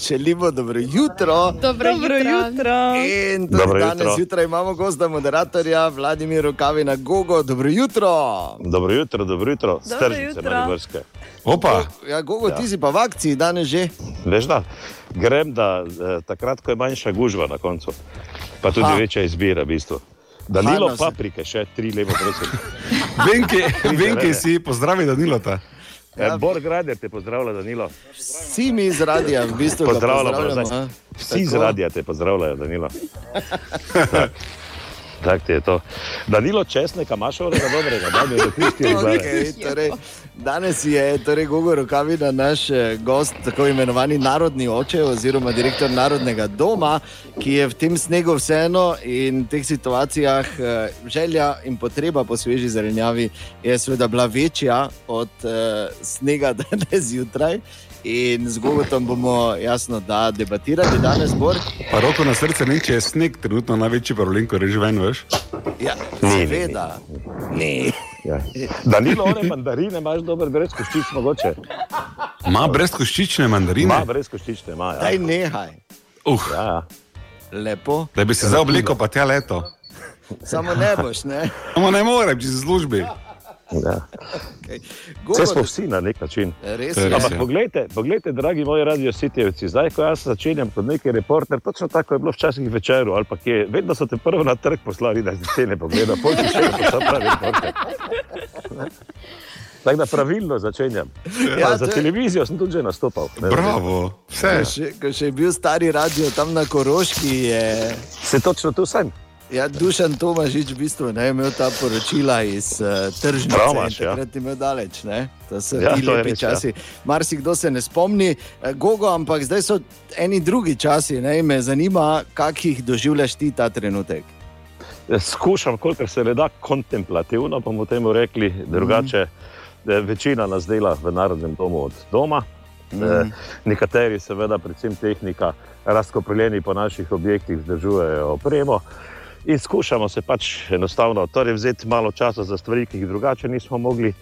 Želimo dobro jutro. Dobro, Dobro jutro. jutro. In tudi Dobro danes jutro. zjutraj imamo gosta moderatorja Vladimir Rukavina Gogo. Dobro jutro. Dobro jutro, dobro jutro, jutro. mariborske. Opa, Ja, Gogo, ti si pa v akciji danes že. Veš da, grem da eh, takrat, ko je manjša gužva na koncu, pa tudi Ha. večja izbira v bistvu. Danilo Hano se- paprike, še tri lepo prosim. Venki, Venki si pozdravi Danilota. Ja. Ja. Bor Grader te pozdravlja, Danilo. Vsi mi iz radija v bistvu ga Pozdravljamo, pozdravljamo. zdaj. a? Vsi z Tako. radija te pozdravljajo, Danilo. Tak. Tak ti je to. Danilo česneka, imaš orega dobrega, da bi zaključil okay. Okay, torej, danes je torej Gogo Rukavina naš eh, gost, tako imenovani narodni oče oziroma direktor Narodnega doma, ki je v tem snegu vseeno in v teh situacijah eh, želja in potreba po sveži zelenjavi je seveda bila večja od uh, snega danes zjutraj. In z Gogotom bomo jasno, da debatirali danes bolj. Pa roko na srce, ne, če je sneg trenutno največji problem, ko reži ven, veš. Ja, Ni, ni, seveda. Ne. Ja. Danilo, one mandarine imaš dober, brez koščic mogoče. Ma brez koščične mandarine. Ma, brez koščične, ima. Ja. Daj nehaj. Uh, Ja. Lepo, da bi se zdaj oblekel, pa tja leto. samo ne boš, ne? Samo ne morem, če si v službi. Ja. Okay. Vse smo vsi na nek način. Res res. Ampak ja. poglejte, poglejte, dragi moji radio sitjevci, zdaj, ko jaz začenjam kot neki reporter, točno tako je bilo včasih večeru ali pa kje, vedno so te prvo na trg poslali, da si te ne pogleda, pojdi še ne posla pravi reporter. Tako da pravilno začenjam. Ja, Ja, to za televizijo sem tudi že nastopal. Ne, Bravo, Ko vse. še, ko še je bil stari radio tam na Koroški, je Se točno tu sem. Ja, Dušan Tomažič v bistvu ne, imel ta poročila iz uh, tržnice. Prav in imaš, ja. Takrat je imel daleč. Ne? To so Ja, to je lepi res, ja. časi. Marsikdo se ne spomni, Eh, Gogo, ampak zdaj so eni drugi časi. Ne? Me zanima, kak jih doživljaš ti ta trenutek. Skušam, kolikor se le da, kontemplativno, bomo temu rekli, drugače. Mm. Večina nas dela v Narodnem domu od doma, mm. nekateri, seveda, predvsem tehnika, razkopreljeni po naših objektih, vzdržujejo opremo. In skušamo se pač enostavno torej vzeti malo časa za stvari, ki jih drugače nismo mogli,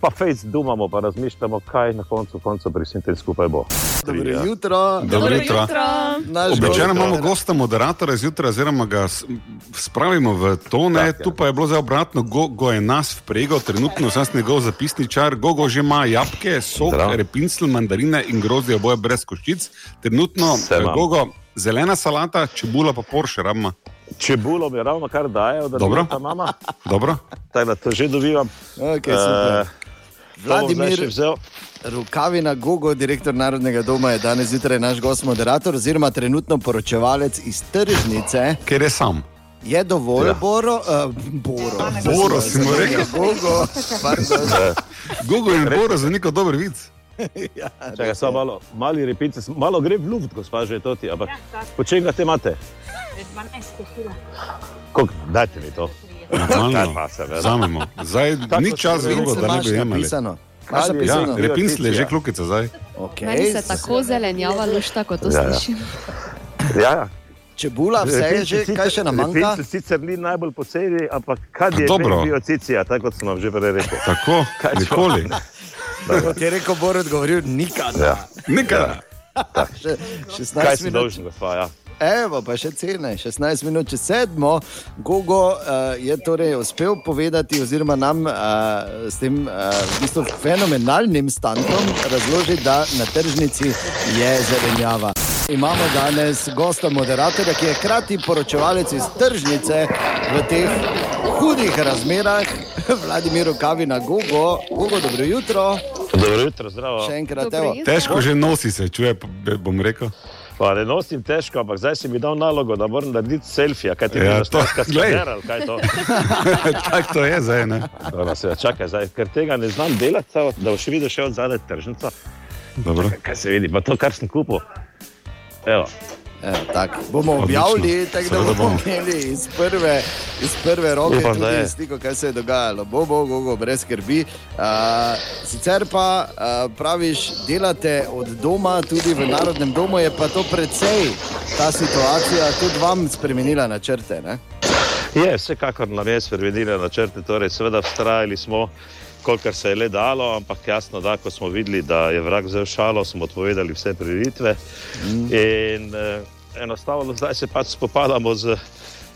pa fejs dumamo, pa razmišljamo, kaj na koncu, koncu pri vsem tem skupaj bo. Dobro Ja. jutro. Dobro jutro. Naš Običajno imamo gosta moderatorja zjutraj, oziroma ga spravimo v to, ne, Tak, ja. tu pa je bilo zdaj obratno, Gogo je nas vpregal, trenutno sem njegov zapisničar, Gogo že ima jabke, sok, repincel, mandarine in grozdje oboje brez koščic. Trenutno, imam. Gogo, zelena salata, čebula pa Porsche, rama. Čebulo mi ravno kar dajo, da Dobro. ta mama, Dobro? tako da to že dobivam. Okay, super. Eh, Vladimir vzel. Rukavina Gogo, direktor Narodnega doma, je danes zjutraj naš gost moderator, oziroma trenutno poročevalec iz tržnice. Ker je sam. Je dovolj, ja. Boro, uh, Boro, Boro si mu rekel. Gogo. Gogo in Boro za neko dober vid. ja, Čakaj, samo malo, mali repinci, malo gre v luft, gospa že to ti, ampak po čem ga te imate? Koliko? Dajte mi to. Normalno. Zamemo. Zdaj Tako ni čas Gogo, da ne bi jemali. Ja, napisano? Gre- repincel je že Ja. klukica zdaj. Meni Okay. se tako zelenjava lušta, ko to Ja, ja. slišim. Ja, ja. Čebula, vse je že, kaj še nam manjka? Repincel sicer ni najbolj poceni, ampak kad je Dobro. biocicija, tako kot sem vam že prej rekel. Tako, Kaj nikoli. Ker je rekel Bor odgovoril, nikada. Ja. Nekaj. Še, Kaj 16 si minut. dolžen, gospa? Ja. Evo, pa še cene, 16 minut čez sedmo. Gogo uh, je torej uspel povedati, oziroma nam uh, s tem uh, v bistvu fenomenalnim standom razložiti, da na tržnici je zelenjava. Imamo danes gosta moderatorja, ki je hkrati poročevalec iz tržnice v teh hudih razmerah, Vladimir Kavina, Gogo. Gogo, dobro jutro. Dobro jutro, zdravo. Še enkrat, evo. Težko že nosi se, čuje, bom rekel. Pa ne nosim težko, ampak zdaj si mi dal nalogo, da moram narediti selfije. Kaj ti Ja, je to- to? glej. Kaj je to? Tako to je zdaj, ne? Dobro, se, čakaj, zdaj, ker tega ne znam delati, da boš videl še od zadaj tržnico. Dobro. Kaj se vidi, pa to, kar sem kupil. Evo, Evo, tak, bomo objavili, tako da bomo bomo. imeli iz prve, iz prve roke Upam, tudi je. sliko, kaj se je dogajalo. Bo, bo, bo, bo brez skrbi. Uh, sicer pa uh, praviš, delate od doma, tudi v Narodnem domu, je pa to precej ta situacija tudi vam spremenila načrte. Ne? Je, vsekakor nam je spremenila načrte, torej seveda vztrajali smo, kolikor se je le dalo, ampak jasno, da ko smo videli, da je vrag vzel šalo, smo odpovedali vse prireditve. Mm. In eh, enostavno zdaj se pač spopadamo z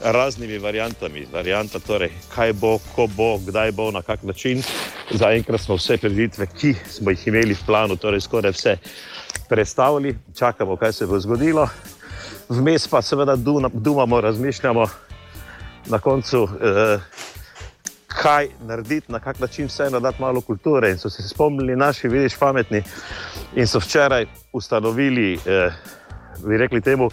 raznimi variantami. Varianta, torej, kaj bo, ko bo, kdaj bo, na kak način. Zaenkrat smo vse prireditve, ki smo jih imeli v planu, torej skoraj vse prestavili, čakamo, kaj se bo zgodilo. Vmes pa seveda dumamo, razmišljamo na koncu, eh, kaj narediti, na kak način vseeno dati malo kulture. In so se spomnili naši, vidiš, pametni in so včeraj ustanovili, eh, bi rekli temu,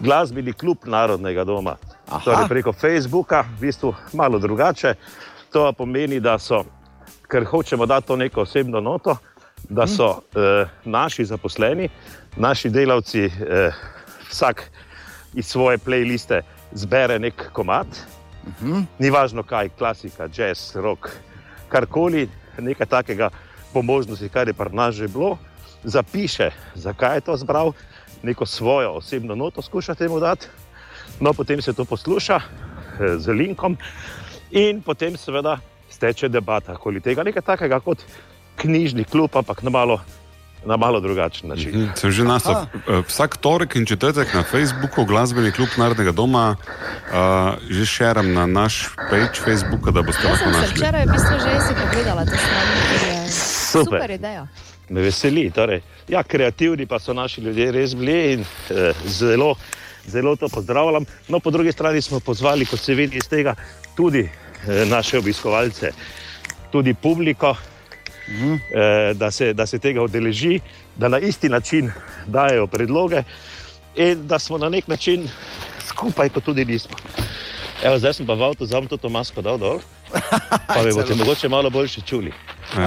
glasbeni klub Narodnega doma. Aha. Torej preko Facebooka, v bistvu malo drugače. To pomeni, da so, ker hočemo dati to neko osebno noto, da so eh, naši zaposleni, naši delavci, eh, vsak iz svoje playliste zbere nek komat, ni važno kaj, klasika, jazz, rock, karkoli, nekaj takega, po možnosti, kar je pri nas že bilo, zapiše, zakaj je to zbral, neko svojo osebno noto skuša temu dati, no potem se to posluša eh, z linkom in potem seveda steče debata. Okoli tega, nekaj takega kot knjižni klub, ampak na malo, na malo drugačen način. Mhm, Sem že nas. Aha. Vsak torek in četrtek na Facebooku, glasbeni klub Narodnega doma, uh, že širim na naš page Facebooka, da boste lahko sem našli. včeraj v bistvu že si pogledala to stran, ker je Super. super ideja. me veseli. Torej, ja, kreativni pa so naši ljudje res bili in eh, zelo, zelo to pozdravljam. No, po drugi strani smo pozvali, kot se vidi iz tega, tudi eh, naše obiskovalce, tudi publiko, eh, da, se, da se tega odeleži, da na isti način dajo predloge in da smo na nek način skupaj, kot tudi nismo. Evo, zdaj sem pa v avtu, zdaj bom to masko dal dol, pa me boste mogoče malo boljše čuli. Uh,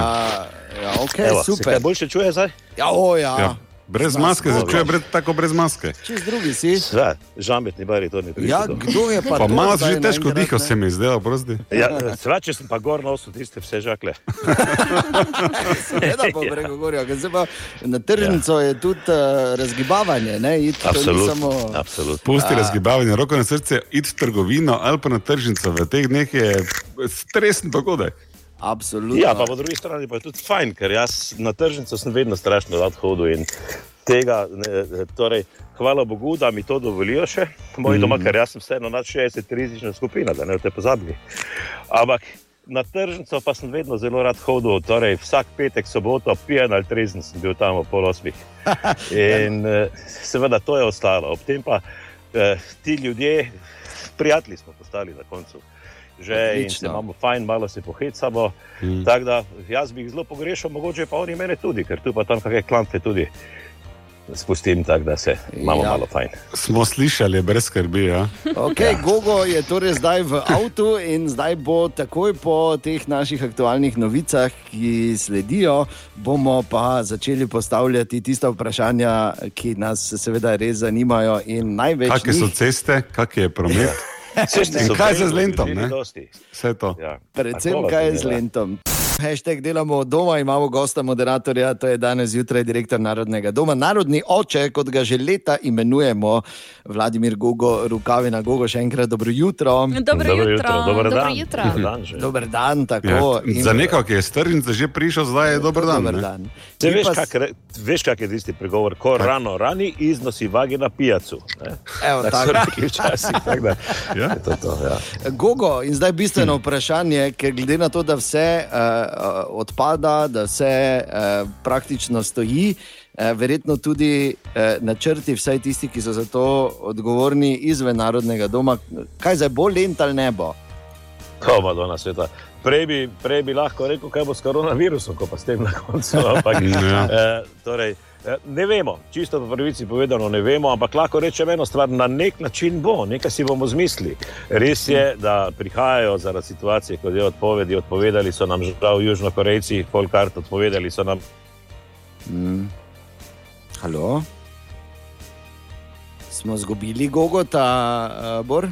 ja, ok, Evo, se super. kaj boljše čuje zdaj? Ja, o, ja. Ja, brez maske, se začuje brez, tako brez maske. Čez drugi si. Ja, žambetni bari to ne Ja, prišel. kdo je pa, Pa to malo že težko dihal, se mi je zdelo, prosti. Ja, Srače sem pa gor nosil tiste vse žakle. Seveda pa preko gorja, ker zdaj pa na tržnico je tudi uh, razgibavanje, ne, iti ni Absolutno. samo... Absolutno. Pusti razgibavanje, roko na srce, id v trgovino ali pa na tržnico. V teh dneh je stresen dogodek. Absolutno. Ja, pa po drugi strani pa je tudi fajn, ker jaz na tržnico sem vedno strašno rad hodil in tega, ne, torej, hvala Bogu, da mi to dovolijo še, moji doma, ker jaz sem vseeno nad 60 rizična skupina, da ne boste pozabili. Ampak na tržnico pa sem vedno zelo rad hodil, torej vsak petek, soboto, pijan ali trezen sem bil tam ob pol osmih. In eh, seveda to je ostalo. Ob tem pa eh, ti ljudje, prijatelji smo postali na koncu. Že in se Odlično. imamo fajn, malo se pohecamo. Mm. Tako da jaz bi jih zelo pogrešal, mogoče pa oni mene tudi, ker tu pa tam kakšne klampe tudi spustim, tako da se imamo Ja. ja. malo fajn. Smo slišali, brez skrbi. Ja. Okay, Gogo je torej zdaj v avtu in zdaj bo takoj po teh naših aktualnih novicah, ki sledijo, bomo pa začeli postavljati tista vprašanja, ki nas seveda res zanimajo in največ. Kakšne so ceste, kak je promet, In so kaj prej z lentom, vse to. Ja. Predvsem kaj je z lentom. Hashtag delamo od doma, imamo gosta moderatorja, to je danes zjutraj direktor Narodnega doma. Narodni oče, kot ga že leta imenujemo, Vladimir Gogo, Rukavina Gogo, še enkrat dobro jutro. Dobro jutro. dober Dobro dan. jutro. Dober dan že. Dober dan, Ja. tako. in- Za nekoga, ki je strnjen, že prišel, zdaj je dober dan. Dober ne? dan. Te veš, pa kak, re- veš, kak je tisti pregovor, ko Kak? rano rani iznosi vage na pijacu. ne? Evo, Tako tako. včasih. tako da Ja? je to to, ja. Gogo, in zdaj bistveno vprašanje, ker glede na to, da vse uh, odpada, da vse uh, praktično stoji, uh, verjetno tudi načrti, vsaj tisti, ki so za to odgovorni izven narodnega doma, kaj zdaj bo lent ali ne bo. To pa do nas sveta. Prej bi, prej bi lahko rekel, kaj bo s koronavirusom, ko pa s tem na koncu. Ampak, Ja. eh, torej, eh, ne vemo, čisto po pravici povedano, ne vemo, ampak lahko rečem eno stvar, na nek način bo, nekaj si bomo zmislili. Res je, da prihajajo zaradi situacije, kot je odpovedi, odpovedali so nam žal Južnokorejci, Polkart odpovedali so nam Mm. Halo? Smo izgubili Gogota, uh, Bor.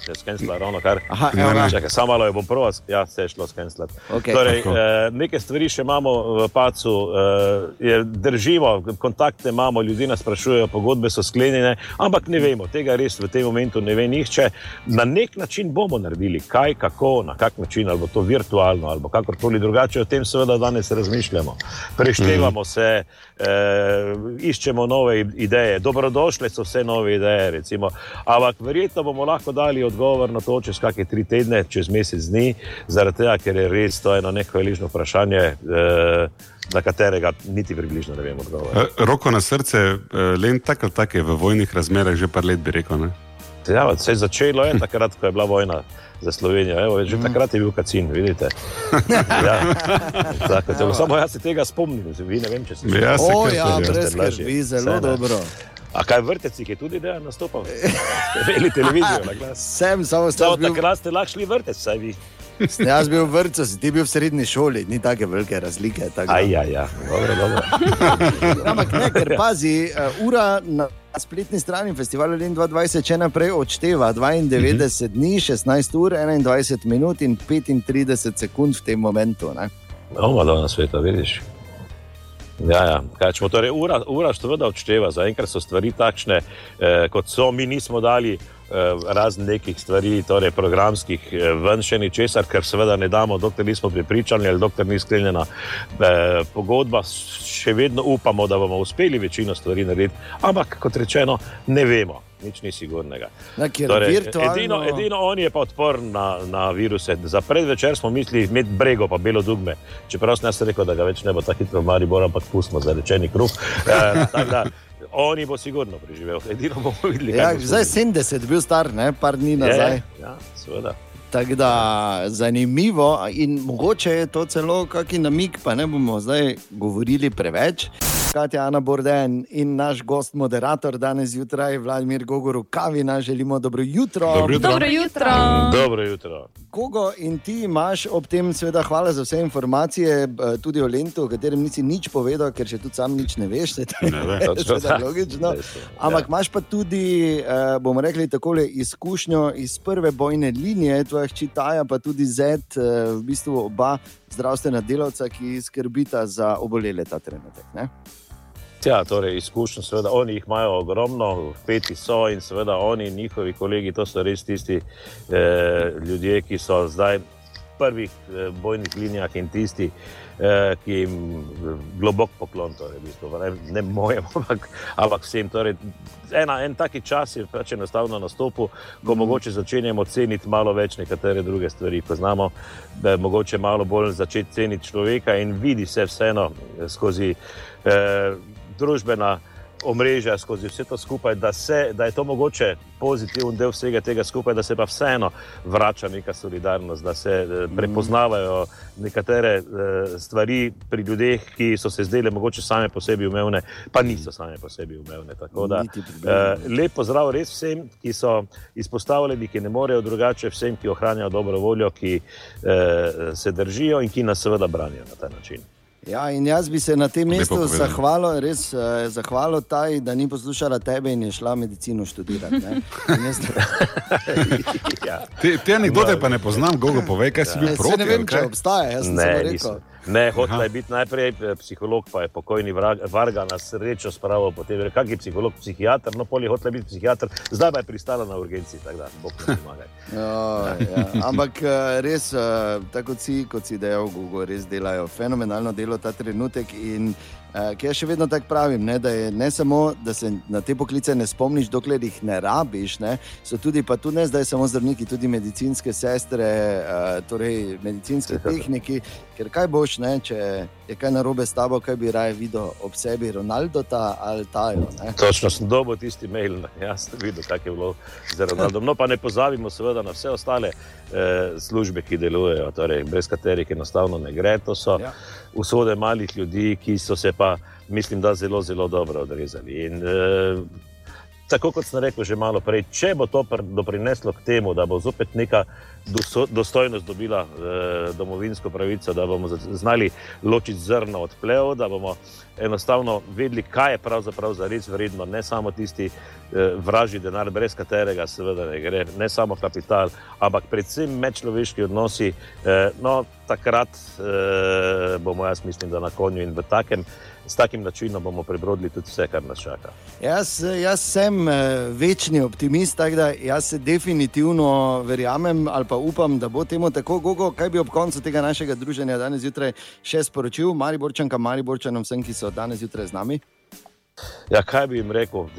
Se je skenila ravno kar. Aha, evo ga. Čakaj, samo malo je bom prvo, ja, se je šlo skenslati. Okej. Torej, Tako. eh, neke stvari še imamo v pacu, eh, je, držimo, kontakte imamo, ljudi nas sprašujejo, pogodbe so sklenjene, ampak ne vemo, tega res v tem momentu ne ve nihče. Na nek način bomo naredili, kaj, kako, na kak način, ali bo to virtualno, ali kakorkoli drugače, o tem seveda danes razmišljamo. Preštevamo se, eh, iščemo nove ideje, dobrodošle so vse nove ideje, recimo. ampak verjetno bomo lahko dali odgovor na to čez kakšne tri tedne, čez mesec dni, zaradi tega, ker je res to eno nekvaližno vprašanje. Eh, Na katerega niti približno ne vemo odgovor. Eh, Roko na srce, eh, len tako tako je v vojnih razmerah že par let, bi rekel. Ne? Ja, se je začelo je takrat, ko je bila vojna za Slovenijo. Evo, že takrat je bil kacin, vidite. Ja, tako, samo jaz se tega spomnim, vi ne vem, če se Ja, se O, kar ja, strinjam. brez Ste skrbi, zelo ne. dobro. A kaj vrtec je tudi dejan nastopal? Ste imeli televizijo na glas? Sem, samo Samo sem bil, takrat ste lahko šli vrtec, saj vi. jaz bil v vrtu, si ti bil v srednji šoli, ni take velike razlike. tako Aj, ja, ja, dobro, dobro. Ampak ne, ker pazi, uh, ura na spletni strani festivala Lin 2020 še naprej odšteva 92 dni, 16 ur, 21 minut in 35 sekund v tem momentu. Ne? Oma dol na svetu, vidiš. Ja, ja. Kaj, čemo, torej, ura, ura seveda odšteva, zaenkrat so stvari takšne, eh, kot so. Mi nismo dali razen nekih stvari, torej programskih, eh, ven še ničesar, ker seveda ne damo, dokler nismo pripričani ali dokler ni sklenjena eh, pogodba. Še vedno upamo, da bomo uspeli večino stvari narediti, ampak kot rečeno, ne vemo. Nič ni sigurnega. Na, Torej, virtualno... edino, edino on je pa odporen na, na viruse. Za predvečer smo mislili imeti brego, pa belo dugme. Čeprav sem jaz rekel, da ga več ne bo tako hitro v Mariboru, ampak pustimo za rečeni kruh. E, oni bo sigurno preživel. Edino bomo videli, Ja, zdaj zgodilo. 70, bil star, ne, par dni nazaj. Je, Ja, seveda. Tako da zanimivo in mogoče je to celo kakšen namik, pa ne bomo zdaj govorili preveč. Katja Ana Borden in naš gost, moderator danes zjutraj, Vladimir Gogor, v kavi nas želimo dobro jutro. Dobro jutro. Dobro jutro. Dobro jutro. Gogo in ti imaš ob tem, seveda, hvala za vse informacije, b- tudi o Lentu, o katerem nisi nič povedal, ker še tudi sam nič ne veš. se to Ne ve. je Točno seveda tako. logično. Ja. Ampak imaš pa tudi, eh, bomo rekli, takole izkušnjo iz prve bojne linije, tvoja hči Taja, pa tudi Z, eh, v bistvu oba zdravstvena delavca, ki skrbita za obolele ta trenutek. Ne? Ja, torej izkušnje, seveda, oni jih imajo ogromno, peti so in seveda oni in njihovi kolegi, to so res tisti eh, ljudje, ki so zdaj v prvih eh, bojnih linijah in tisti, eh, ki jim eh, globok poklon, torej, v bistvu, ne, ne mojem, ampak, ampak vsem. Torej, ena, en taki čas je pač enostavno nastopil, ko mm. mogoče začenjamo ceniti malo več nekatere druge stvari, ko znamo, da je mogoče malo bolj začeti ceniti človeka in vidi se vseeno eh, skozi. Eh, družbena omrežja, skozi vse to skupaj, da, se, da je to mogoče pozitiven del vsega tega skupaj, da se pa vseeno vrača neka solidarnost, da se eh, prepoznavajo nekatere eh, stvari pri ljudeh, ki so se zdele mogoče same po sebi umevne, pa niso same po sebi umevne. Tako da eh, lep pozdrav res vsem, ki so izpostavljeni, ki ne morejo drugače, vsem, ki ohranjajo dobro voljo, ki se držijo in ki nas seveda branijo na ta način. Ja, in jaz bi se na tem mestu zahvalil, res eh, zahvalil taj, da ni poslušala tebe in je šla medicino študirati. jaz- ja. Te, te anekdote pa ne poznam, Gogo, povej, kaj si bil Se proti. ne vem, če obstaja, jaz sem Ne, rekel. nisem. Ne, hotela Aha. je biti najprej eh, psiholog, pa je pokojni Varga na srečo spravil potem. Je psiholog, psihiater, no pol je hotela biti psihiater, zdaj pa je pristala na urgenci, tako da bog ne pomaga. Ja, ja. Ampak eh, res, eh, tako kot si, kot si dejal, Google, res delajo fenomenalno delo ta trenutek. In uh, jaz še vedno tako pravim, ne, da je ne samo, da se na te poklice ne spomniš, dokler jih ne rabiš, ne, so tudi, pa tudi ne zdaj samo zdravniki, tudi medicinske sestre, uh, torej medicinski tehniki. Ker kaj boš, ne, če je kaj narobe s tabo, kaj bi raje videl ob sebi, Ronaldo ali Tajo. ne. Točno sem dobil tisti mail, jaz sem videl, kak je bilo z Ronaldom. No, pa ne pozabimo seveda na vse ostale eh, službe, ki delujejo, torej, brez katerih enostavno ne gre. To so Ja. Usode malih ljudi, ki so se pa, mislim, da zelo, zelo dobro odrezali. In, eh, tako kot sem rekel že malo prej, če bo to pr- doprineslo k temu, da bo zopet neka dostojnost dobila eh, domovinsko pravico, da bomo znali ločiti zrno od plev, da bomo enostavno vedeli, kaj je pravzaprav za res vredno, ne samo tisti eh, vražji denar, brez katerega seveda ne gre, ne samo kapital, ampak predvsem medčloveški odnosi. Eh, no, takrat eh, bomo, jaz mislim, da na konju in v takem. S takim načinom bomo prebrodili tudi vse, kar nas čaka. Jaz, jaz sem eh, večni optimist, tako da jaz se definitivno verjamem ali pa upam, da bo temu tako. Gogo, kaj bi ob koncu tega našega druženja danes zjutraj še sporočil Mariborčankam, Mariborčanom, vsem, ki so danes zjutraj z nami? Ja, kaj bi jim rekel?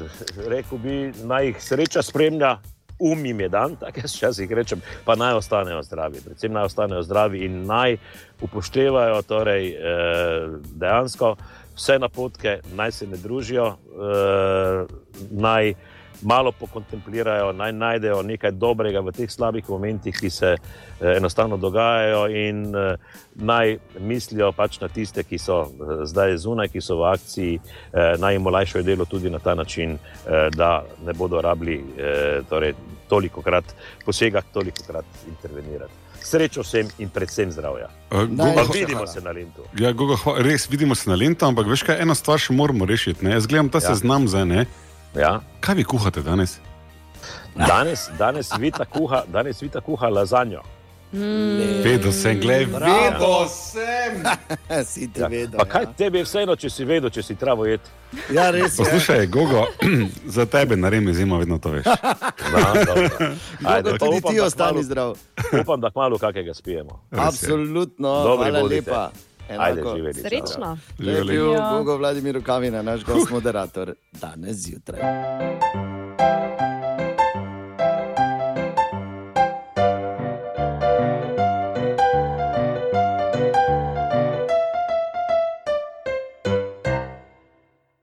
Rekel bi, naj jih sreča spremlja, um jim je dan, tako jaz včasih rečem, pa naj ostanejo zdravi. Predvsem naj ostanejo zdravi in naj upoštevajo torej, eh, dejansko vse napotke, naj se ne družijo, eh, naj malo pokontemplirajo, naj najdejo nekaj dobrega v teh slabih momentih, ki se eh, enostavno dogajajo, in eh, naj mislijo pač na tiste, ki so eh, zdaj zunaj, ki so v akciji, eh, naj jim olajšajo delo tudi na ta način, eh, da ne bodo rabili eh, torej, toliko krat posegati, toliko krat intervenirati. Srečo vsem in predvsem zdravja. Uh, Pa Gogo, vidimo se na Lintu. ja, Gogo, hva- res vidimo se na lento, ampak veš kaj, eno stvar še moramo rešiti. Ne? Jaz gledam ta Ja. seznam zdaj. Ne? Ja. Kaj vi kuhate danes? Danes, danes Vita kuha, danes Vita kuha lazanjo. Vedel sem, gledaj, Bravo. vedel sem. si ti Ja. vedel. Pa kaj ja. tebi je vseeno, če si vedel, če si travo jed? Ja, res je. Poslušaj, Gogo, za tebe naredim zima, vedno to veš. Ajde, tudi upam, ti da ostani kmalu- zdrav. Upam, da kmalo kakega spijemo. Je. Absolutno, Dobri hvala bodite. lepa. Ajde, Enako. živeli. čau. Srečno. To je Živeli. Ja. Gogo Vladimir Kavina, naš gost moderator danes zjutraj.